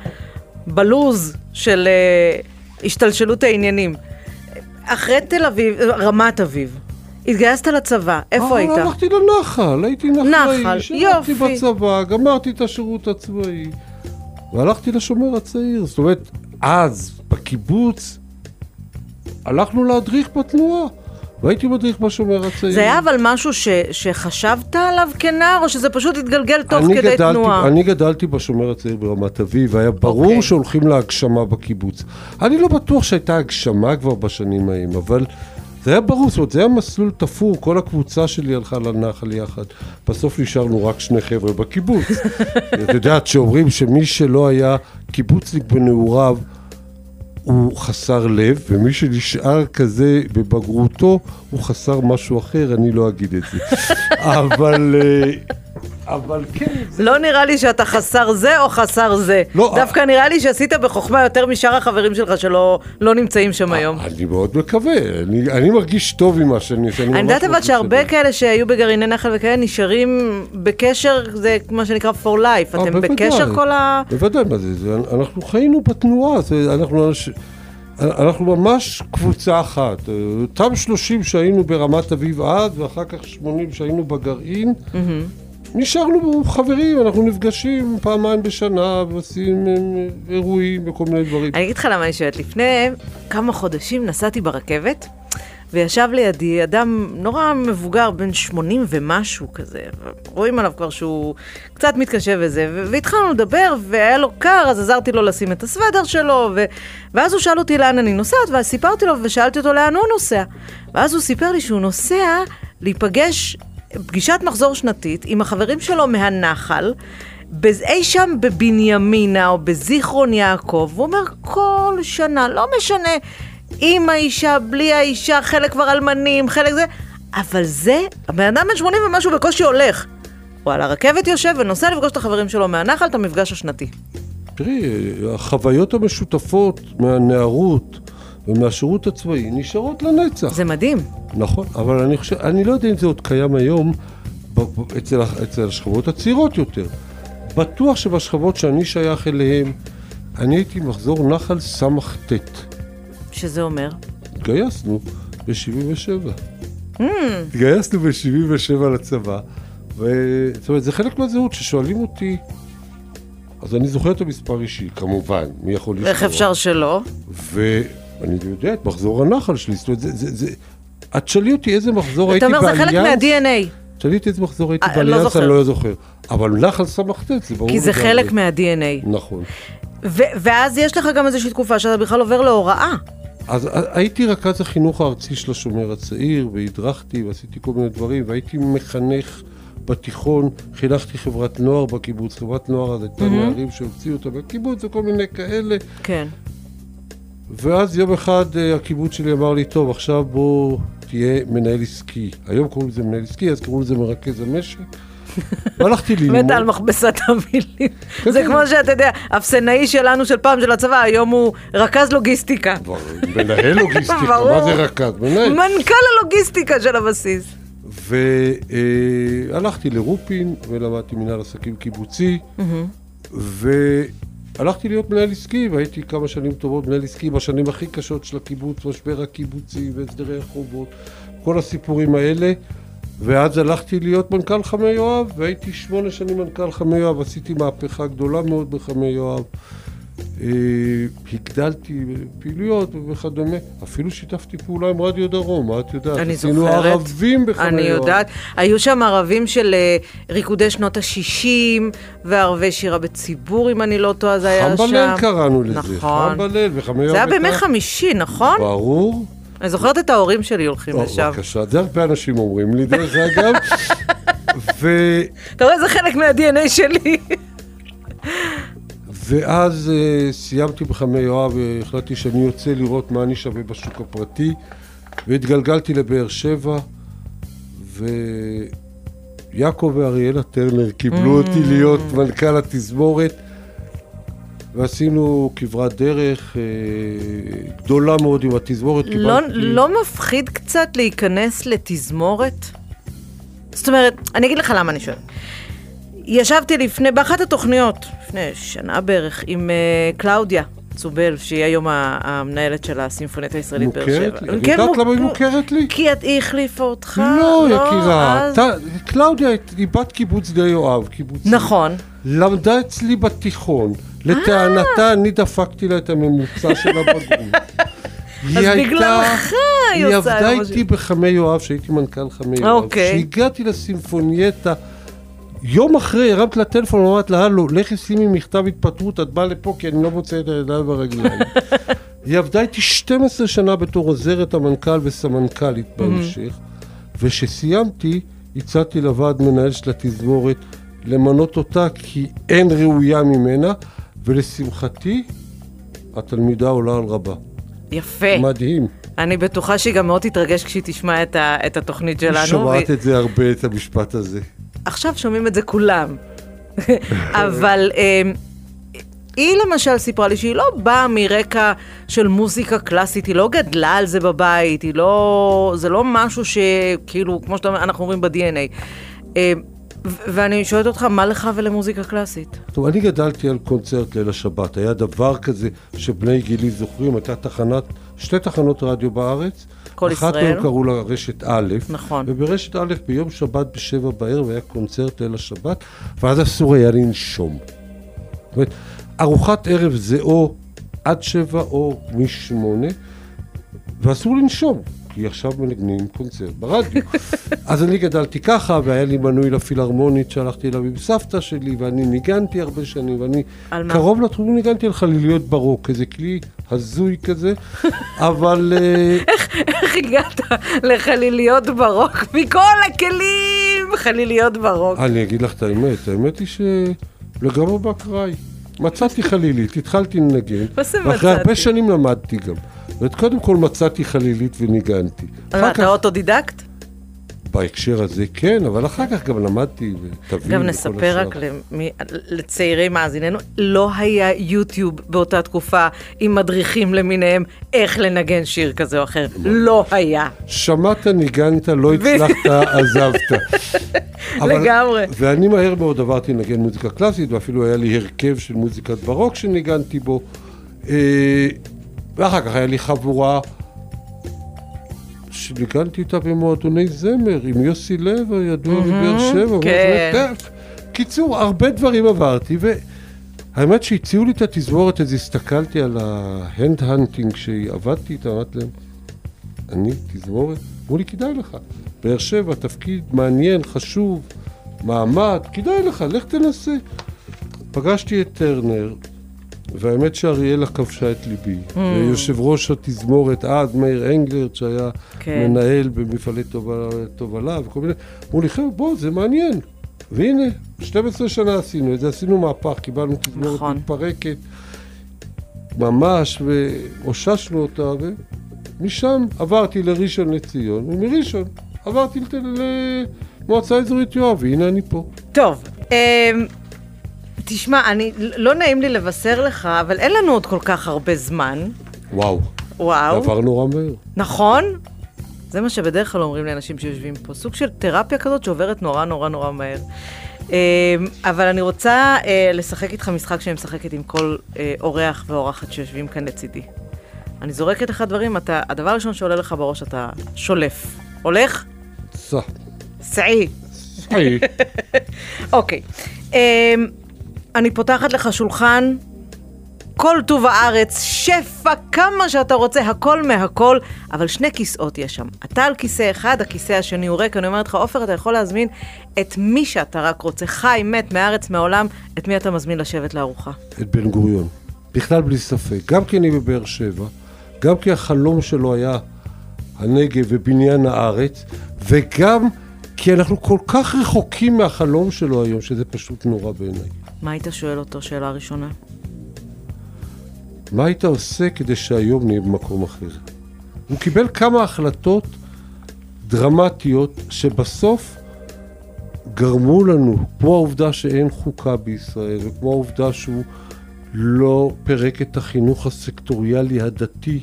בלוז של אה, השתלשלות העניינים. אחרי תל אביב, רמת אביב, התגייסת לצבא, איפה היית? אה, הלכתי לנחל, הייתי נחלאי. נחל, שירתי יופי. בצבא, גמרתי את השירות הצבאי, והלכתי לשומר הצעיר. זאת אומרת, אז, בקיבוץ, הלכנו להדריך בתנועה, והייתי מדריך בשומר הצעיר. זה היה אבל משהו ש, שחשבת עליו כנער, או שזה פשוט התגלגל תוך כדי גדלתי, תנועה? אני גדלתי בשומר הצעיר ברמת אביב, והיה ברור אוקיי. שהולכים להגשמה בקיבוץ. אני לא בטוח שהייתה הגשמה כבר בשנים ההם, אבל זה היה ברור, זאת אומרת, זה היה מסלול תפור, כל הקבוצה שלי הלכה לנחל יחד. בסוף נשארנו רק שני חבר'ה בקיבוץ. את יודעת, שאומרים שמי שלא היה קיבוצניק בנעוריו, הוא חסר לב, ומי שנשאר כזה בבגרותו, הוא חסר משהו אחר, אני לא אגיד את זה. אבל, אה, אבל כן. לא נראה לי שאתה חסר זה או חסר זה. לא, דווקא נראה לי שעשית בחוכמה יותר משאר החברים שלך שלא לא נמצאים שם היום. אני מאוד מקווה, אני, אני מרגיש טוב עם מה שאני... אני יודעת אבל שהרבה. כאלה שהיו בגרעיני נחל וכאלה נשארים בקשר, זה מה שנקרא for life. אה, אתם. בקשר כל ה... בוודאי, מה זה, זה, אנחנו חיינו בתנועה, זה, אנחנו, אנש, אנחנו ממש קבוצה אחת. אותם 30 שהיינו ברמת אביב אז, ואחר כך 80 שהיינו בגרעין, נשארנו חברים, אנחנו נפגשים פעמיים בשנה, ועושים אה, אירועים וכל מיני דברים. אני אגיד לך למה אני שואלת. לפני כמה חודשים נסעתי ברכבת, וישב לידי אדם נורא מבוגר, בן 80 ומשהו כזה. רואים עליו כבר שהוא קצת מתקשה וזה, והתחלנו לדבר, והיה לו קר, אז עזרתי לו לשים את הסוודר שלו, ו- ואז הוא שאל אותי לאן אני נוסעת, ואז סיפרתי לו ושאלתי אותו לאן הוא נוסע. ואז הוא סיפר לי שהוא נוסע להיפגש, פגישת מחזור שנתית, עם החברים שלו מהנחל. אי שם בבנימינה או בזיכרון יעקב, הוא אומר כל שנה, לא משנה עם האישה, בלי האישה, חלק כבר אלמנים, חלק זה, אבל זה, הבן אדם בן 80 ומשהו בקושי הולך. הוא על הרכבת יושב ונוסע לפגוש את החברים שלו מהנחל, את המפגש השנתי. תראי, החוויות המשותפות מהנערות ומהשירות הצבאי נשארות לנצח. זה מדהים. נכון, אבל אני חושב, אני לא יודע אם זה עוד קיים היום אצל, אצל השכבות הצעירות יותר. בטוח שבשכבות שאני שייך אליהן, אני הייתי מחזור נחל סט. שזה אומר? התגייסנו ב-77. התגייסנו ב-77 לצבא, ו... זאת אומרת, זה חלק מהזהות ששואלים אותי, אז אני זוכר את המספר אישי, כמובן, מי יכול לזכור? איך אפשר שלא? ואני יודע את מחזור הנחל שלי, זאת אומרת, זה... זה, זה... את תשאלי אותי איזה מחזור הייתי אתה אומר, באליאנס. זה חלק מה-DNA. תשאלי אותי איזה מחזור הייתי אה, לא באליאנס. אני לא זוכר. אבל נחל סט זה ברור כי זה. חלק מה-DNA. נכון. ואז יש לך גם איזושהי תקופה שאתה בכלל עובר להוראה. אז הייתי רכז החינוך הארצי של השומר הצעיר, והדרכתי ועשיתי כל מיני דברים, והייתי מחנך בתיכון, חינכתי חברת נוער בקיבוץ, חברת נוער אז הייתה נערים שהוציאו אותה בקיבוץ וכל מיני כאלה, כן. ואז יום אחד אה, הקיבוץ שלי אמר לי, טוב, עכשיו בוא תהיה מנהל עסקי. היום קוראים לזה מנהל עסקי, אז קראו לזה מרכז המשק. והלכתי ללמוד. מתה על מכבסת המילים. כן, זה כן. כמו שאתה יודע, אפסנאי שלנו של פעם של הצבא, היום הוא רכז לוגיסטיקה. מנהל לוגיסטיקה. מה זה רכז? מנהל. מנכ"ל הלוגיסטיקה של הבסיס. והלכתי לרופין ולמדתי מנהל עסקים קיבוצי, והלכתי להיות מנהל עסקי, והייתי כמה שנים טובות מנהל עסקי בשנים הכי קשות של הקיבוץ, משבר הקיבוצי והסדרי החובות, כל הסיפורים האלה. ואז הלכתי להיות מנכ"ל חמי יואב, והייתי שמונה שנים מנכ"ל חמי יואב, עשיתי מהפכה גדולה מאוד בחמי יואב. אה, הגדלתי פעילויות וכדומה, אפילו שיתפתי פעולה עם רדיו דרום, מה את יודעת? אני עשינו זוכרת. ערבים בחמי יואב. אני יודעת. היו שם ערבים של אה, ריקודי שנות ה-60, וערבי שירה בציבור, אם אני לא טועה, זה היה שם. חמבלל קראנו לזה, נכון. חמבלל וחמי יואב. זה היה בימי חמישי, נכון? ברור. אני זוכרת את ההורים שלי הולכים לשם. בבקשה, זה הרבה אנשים אומרים לי, דרך אגב. ו... אתה רואה, זה חלק מה-DNA שלי. ואז uh, סיימתי בחמי יואב, והחלטתי שאני יוצא לראות מה אני שווה בשוק הפרטי, והתגלגלתי לבאר שבע, ויעקב ואריאלה טרנר קיבלו אותי להיות מנכ"ל התזמורת, ועשינו כברת דרך uh, גדולה מאוד עם התזמורת. לא, קיבלתי- לא מפחיד קצת להיכנס לתזמורת? זאת אומרת, אני אגיד לך למה אני שואלת. ישבתי לפני, באחת התוכניות, לפני שנה בערך, עם uh, קלאודיה צובל, שהיא היום המנהלת של הסימפונית הישראלית באר שבע. מוכרת לי? את כן, יודעת למה היא מוכ- מוכרת לי? כי את- היא החליפה אותך. לא, יקירה. אז- אתה- קלאודיה היא בת קיבוץ די יואב, קיבוצית. נכון. למדה אצלי בתיכון. לטענתה, אני דפקתי לה את הממוצע של הבגרות. היא אז בגללך היא היא עושה עבדה משהו. איתי בחמי יואב, שהייתי מנכ"ל חמי יואב. אוקיי. כשהגעתי לסימפונייטה, יום אחרי הרמת לה טלפון, אמרת לה, הלו, לכי שימי מכתב התפטרות, את באה לפה כי אני לא מוצא את הידיים והרגליים. היא עבדה איתי 12 שנה בתור עוזרת המנכ"ל וסמנכ"לית בהמשך, וכשסיימתי, הצעתי לוועד מנהל של התזמורת למנות אותה כי אין ראויה ממנה, ולשמחתי, התלמידה עולה על רבה. יפה. מדהים. אני בטוחה שהיא גם מאוד תתרגש כשהיא תשמע את, ה, את התוכנית שלנו. היא שומעת ו- את זה הרבה, את המשפט הזה. עכשיו שומעים את זה כולם. אבל אה, היא למשל סיפרה לי שהיא לא באה מרקע של מוזיקה קלאסית, היא לא גדלה על זה בבית, היא לא... זה לא משהו שכאילו, כמו שאתה אומר, אנחנו אומרים ב-DNA. ו- ואני שואלת אותך, מה לך ולמוזיקה קלאסית? טוב, אני גדלתי על קונצרט ליל השבת. היה דבר כזה שבני גילי זוכרים, הייתה תחנת, שתי תחנות רדיו בארץ. כל אחת ישראל. מהם קראו לה רשת א', נכון. וברשת א' ביום שבת בשבע בערב היה קונצרט ליל השבת, ואז אסור היה לנשום. זאת אומרת, ארוחת ערב זה או עד שבע או משמונה, ואסור לנשום, כי עכשיו מנגנים קונצרט ברדיו. אז אני גדלתי ככה, והיה לי מנוי לפילהרמונית שהלכתי אליו עם סבתא שלי, ואני ניגנתי הרבה שנים, ואני? קרוב לתחום ניגנתי על חליליות ברוק, איזה כלי הזוי כזה, אבל... אה, איך הגעת לחליליות ברוק? מכל הכלים, חליליות ברוק. אני אגיד לך את האמת, האמת היא שלגמרי באקראי. מצאתי חלילית, התחלתי לנגן, ואחרי? הרבה שנים למדתי גם. ואת קודם כל מצאתי חלילית וניגנתי. אחר אתה אוטודידקט? בהקשר הזה כן, אבל אחר כך גם למדתי ותבין גם נספר. רק למי- לצעירי מאזיננו, לא היה יוטיוב באותה תקופה עם מדריכים למיניהם איך לנגן שיר כזה או אחר. לא היה. שמעת, ניגנת, לא הצלחת, עזבת. אבל- לגמרי. ואני מהר מאוד עברתי לנגן מוזיקה קלאסית, ואפילו היה לי הרכב של מוזיקת ברוק שניגנתי בו. אה, ואחר כך היה לי חבורה שניגנתי איתה במועדוני זמר, עם יוסי לב הידוע מבאר שבע. כן. קיצור, הרבה דברים עברתי, והאמת שהציעו לי את התזמורת, אז הסתכלתי על ההנד הנטינג שעבדתי איתה, אמרתי להם, אני, תזמורת? אמרו לי, כדאי לך. באר שבע, תפקיד מעניין, חשוב, מעמד, כדאי לך, לך תנסה. פגשתי את טרנר, והאמת שאריאלה כבשה את ליבי. יושב ראש התזמורת אז, מאיר אנגלרד, שהיה כן. מנהל במפעלי תובלה- וכל מיני, אמרו לי, חבר'ה, בוא, זה מעניין. והנה, 12 שנה עשינו את זה, עשינו מהפך, קיבלנו תזמורת נכון. מתפרקת, ממש, ואוששנו אותה, ומשם עברתי לראשון לציון, ומראשון עברתי למועצה אזורית יואב, והנה אני פה. טוב, אמ, תשמע, אני, לא נעים לי לבשר לך, אבל אין לנו עוד כל כך הרבה זמן. וואו, וואו. עבר נורא מהר. נכון? זה מה שבדרך כלל אומרים לאנשים שיושבים פה. סוג של תרפיה כזאת שעוברת נורא נורא נורא מהר. אמ, אבל אני רוצה אה, לשחק איתך משחק שאני משחקת עם כל אה, אורח ואורחת שיושבים כאן לצידי. אני זורקת לך דברים, אתה, הדבר הראשון שעולה לך בראש, אתה שולף. הולך? סע. סעי. היי. אוקיי. אמ, אני פותחת לך שולחן, כל טוב הארץ, שפע, כמה שאתה רוצה, הכל מהכל, אבל שני כיסאות יש שם. אתה על כיסא אחד, הכיסא השני הוא ריק, אני אומרת לך, עופר, אתה יכול להזמין את מי שאתה רק רוצה, חי, מת, מהארץ, מהעולם, את מי אתה מזמין לשבת לארוחה. את בן גוריון. בכלל בלי ספק. גם כי אני בבאר שבע, גם כי החלום שלו היה הנגב ובניין הארץ, וגם כי אנחנו כל כך רחוקים מהחלום שלו היום, שזה פשוט נורא בעיניי. מה היית שואל אותו, שאלה ראשונה? מה היית עושה כדי שהיום נהיה במקום אחר? הוא קיבל כמה החלטות דרמטיות שבסוף גרמו לנו, כמו העובדה שאין חוקה בישראל, וכמו העובדה שהוא לא פירק את החינוך הסקטוריאלי הדתי,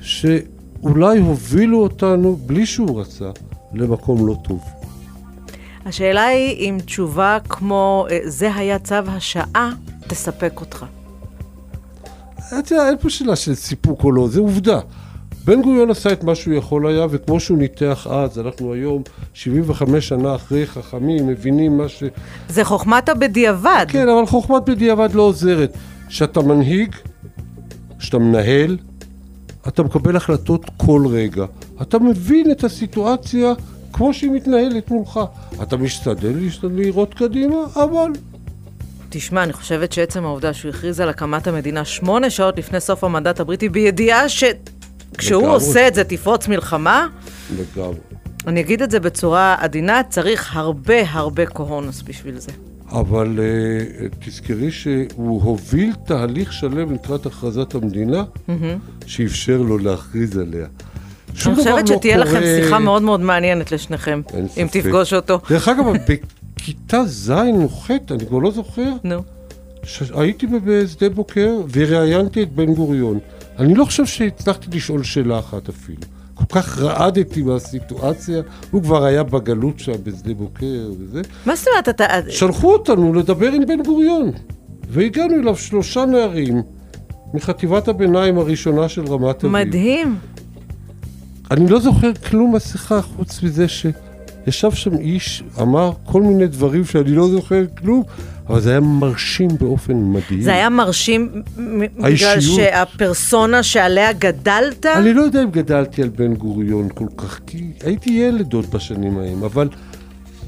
שאולי הובילו אותנו, בלי שהוא רצה, למקום לא טוב. השאלה היא אם תשובה כמו, אה, זה היה צו השעה, תספק אותך. את יודעת, אין פה שאלה של סיפוק או לא, זה עובדה. בן גוריון עשה את מה שהוא יכול היה, וכמו שהוא ניתח אז, אנחנו היום, 75 שנה אחרי חכמים, מבינים מה ש... זה חוכמת הבדיעבד. כן, אבל חוכמת בדיעבד לא עוזרת. כשאתה מנהיג, כשאתה מנהל, אתה מקבל החלטות כל רגע. אתה מבין את הסיטואציה כמו שהיא מתנהלת מולך. אתה משתדל לראות קדימה, אבל תשמע, אני חושבת שעצם העובדה שהוא הכריז על הקמת המדינה שמונה שעות לפני סוף המנדט הבריטי, בידיעה שכשהוא. עושה את זה תפרוץ מלחמה, לגמרי. אני אגיד את זה בצורה עדינה, צריך הרבה הרבה קורונוס בשביל זה. אבל uh, תזכרי שהוא הוביל תהליך שלם לקראת הכרזת המדינה, שאפשר לו להכריז עליה. שום אני דבר חושבת לא שתהיה לכם שיחה מאוד מאוד מעניינת לשניכם, אם ספק. תפגוש אותו. דרך אגב, בכיתה ז' או ח', אני כבר לא זוכר, נו. הייתי בשדה בוקר וראיינתי את בן גוריון. אני לא חושב שהצלחתי לשאול שאלה אחת אפילו. כל כך רעדתי מהסיטואציה, הוא כבר היה בגלות שם בשדה בוקר וזה. מה זאת אומרת, אתה... שלחו אותנו לדבר עם בן גוריון, והגענו אליו שלושה נערים מחטיבת הביניים הראשונה של רמת אביב. מדהים. אני לא זוכר כלום מהשיחה חוץ מזה שישב שם איש, אמר כל מיני דברים שאני לא זוכר כלום, אבל זה היה מרשים באופן מדהים. זה היה מרשים בגלל. שהפרסונה שעליה גדלת? אני לא יודע אם גדלתי על בן גוריון כל כך, כי הייתי ילד עוד בשנים ההם, אבל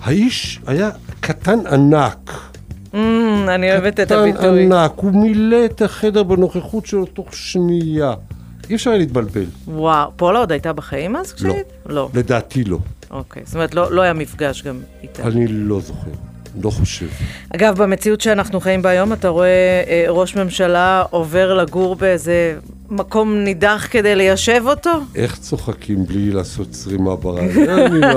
האיש היה קטן ענק. Mm, אני אוהבת את קטן הביטוי. ענק, הוא מילא את החדר בנוכחות שלו תוך שנייה. אי אפשר היה להתבלבל. וואו, פולה עוד הייתה בחיים אז כשהיית? לא. לדעתי לא. אוקיי, זאת אומרת, לא לא היה מפגש גם איתה. אני לא זוכר, לא חושב. אגב, במציאות שאנחנו חיים בה היום, אתה רואה אה, ראש ממשלה עובר לגור באיזה מקום נידח כדי ליישב אותו? איך צוחקים בלי לעשות צרימה ברעיון? אני לא...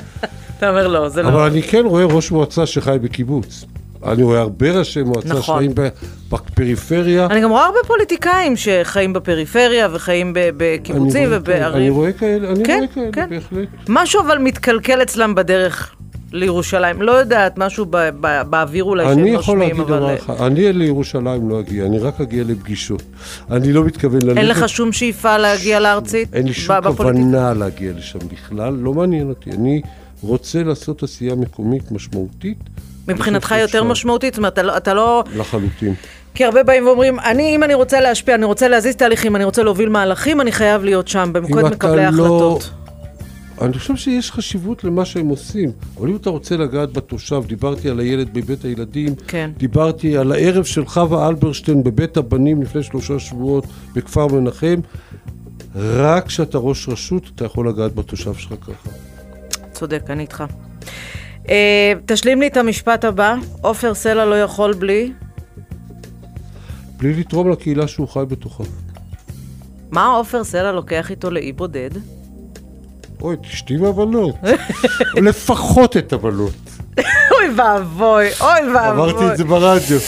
אתה אומר לא, זה אבל לא. אני כן רואה ראש מועצה שחי בקיבוץ. אני רואה הרבה ראשי מועצה נכון. שחיים בפריפריה. אני גם רואה הרבה פוליטיקאים שחיים בפריפריה וחיים בקיבוצים כאלה, אני ובערים. רואה כאלה, אני כן, רואה כאלה, כן. בהחלט. משהו אבל מתקלקל אצלם בדרך לירושלים. לא יודעת, משהו ב- ב- באוויר אולי שהם אני לא יכול להגיד אבל... דבר אחד, אני לירושלים לא אגיע, אני רק אגיע לפגישות. אני לא מתכוון ללכת. אין לך שום שאיפה להגיע לארצית? אין לי שום? כוונה להגיע לשם בכלל, לא מעניין אותי. אני רוצה לעשות עשייה מקומית משמעותית. מבחינתך יותר שאפשר. משמעותית? זאת אומרת, אתה לא- אתה לא... לחלוטין. כי הרבה באים ואומרים, אני, אם אני רוצה להשפיע, אני רוצה להזיז תהליכים, אני רוצה להוביל מהלכים, אני חייב להיות שם, במוקד אם מקבלי לא- ההחלטות. אני חושב שיש חשיבות למה שהם עושים, אבל אם אתה רוצה לגעת בתושב, דיברתי על הילד בבית הילדים, כן. דיברתי על הערב של חווה אלברשטיין בבית הבנים לפני שלושה שבועות בכפר מנחם, רק כשאתה ראש רשות אתה יכול לגעת בתושב שלך ככה. צודק, אני איתך. אה, תשלים לי את המשפט הבא, עופר סלע לא יכול בלי... בלי לתרום לקהילה שהוא חי בתוכה. מה עופר סלע לוקח איתו לאי בודד? אוי, את אשתי והבנות. לפחות את הבנות. אוי ואבוי, אוי ואבוי. אמרתי את זה ברדיו.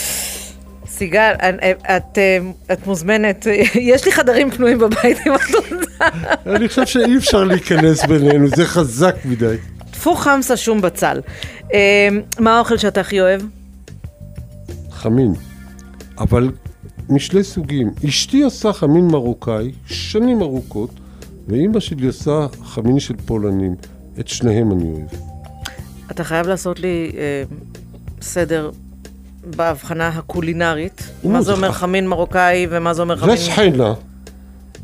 סיגל, את, את, אה, את מוזמנת, יש לי חדרים פנויים בבית אם את רוצה. אני חושב שאי אפשר להיכנס בינינו, זה חזק מדי. טפו חמסה שום בצל. אה, מה האוכל שאתה הכי אוהב? חמין, אבל משני סוגים. אשתי עושה חמין מרוקאי שנים ארוכות, ואימא שלי עושה חמין של פולנים. את שניהם אני אוהב. אתה חייב לעשות לי אה, סדר בהבחנה הקולינרית. מה זה אומר חמין מרוקאי ומה זה אומר חמין... זה שחיינה.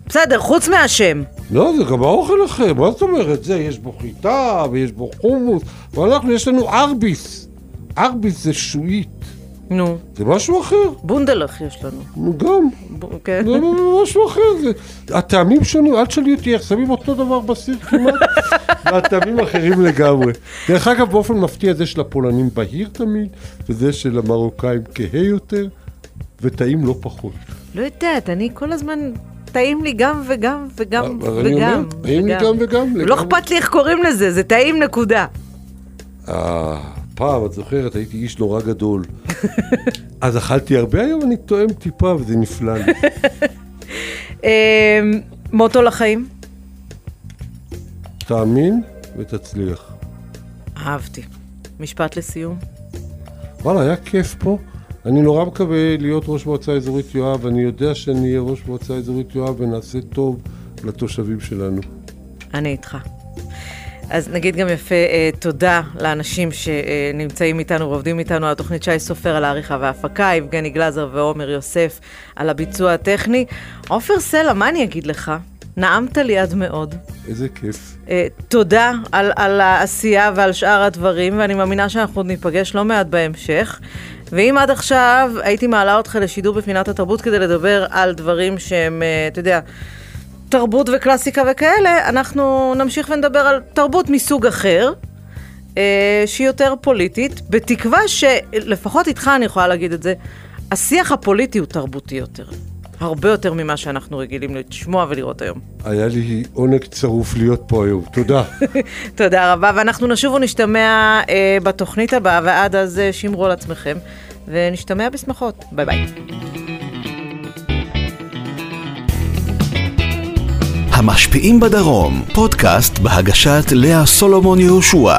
בסדר, חוץ מהשם. לא, זה גם האוכל אחר, מה זאת אומרת? זה, יש בו חיטה ויש בו חומוס, ואנחנו, יש לנו ארביס. ארביס זה שועית, נו, זה משהו אחר. בונדלך יש לנו. גם, ב- כן. זה משהו אחר. זה... הטעמים שונים, אל תשאלי אותי איך שמים אותו דבר בסיר כמעט, והטעמים אחרים לגמרי. דרך אגב, באופן מפתיע זה של הפולנים בהיר תמיד, וזה של המרוקאים כהה יותר, וטעים לא פחות. לא יודעת, אני כל הזמן... טעים לי גם וגם וגם אני וגם. אומר, טעים לי גם וגם, לא. אכפת לי איך קוראים לזה, זה טעים נקודה. אה, פעם, את זוכרת, הייתי איש נורא גדול. אז אכלתי הרבה, היום אני טועם טיפה וזה נפלא לי. אה, מוטו לחיים? תאמין ותצליח. אהבתי. משפט לסיום. וואלה, היה כיף פה. אני נורא מקווה להיות ראש מועצה אזורית יואב, אני יודע שאני אהיה ראש מועצה אזורית יואב ונעשה טוב לתושבים שלנו. אני איתך. אז נגיד גם יפה אה, תודה לאנשים שנמצאים איתנו ועובדים איתנו על התוכנית שי סופר על העריכה וההפקה, יבגני גלזר ועומר יוסף על הביצוע הטכני. עופר סלע, מה אני אגיד לך? נעמת לי עד מאוד. איזה כיף. אה, תודה על, על העשייה ועל שאר הדברים, ואני מאמינה שאנחנו עוד ניפגש לא מעט בהמשך. ואם עד עכשיו הייתי מעלה אותך לשידור בפינת התרבות כדי לדבר על דברים שהם, אה, אתה יודע, תרבות וקלאסיקה וכאלה, אנחנו נמשיך ונדבר על תרבות מסוג אחר, אה, שהיא יותר פוליטית, בתקווה שלפחות איתך אני יכולה להגיד את זה, השיח הפוליטי הוא תרבותי יותר. הרבה יותר ממה שאנחנו רגילים לשמוע ולראות היום. היה לי עונג צרוף להיות פה היום. תודה. תודה רבה, ואנחנו נשוב ונשתמע אה, בתוכנית הבאה, ועד אז אה, שמרו על עצמכם, ונשתמע בשמחות. ביי ביי. המשפיעים בדרום, פודקאסט בהגשת לאה סולומון יהושע.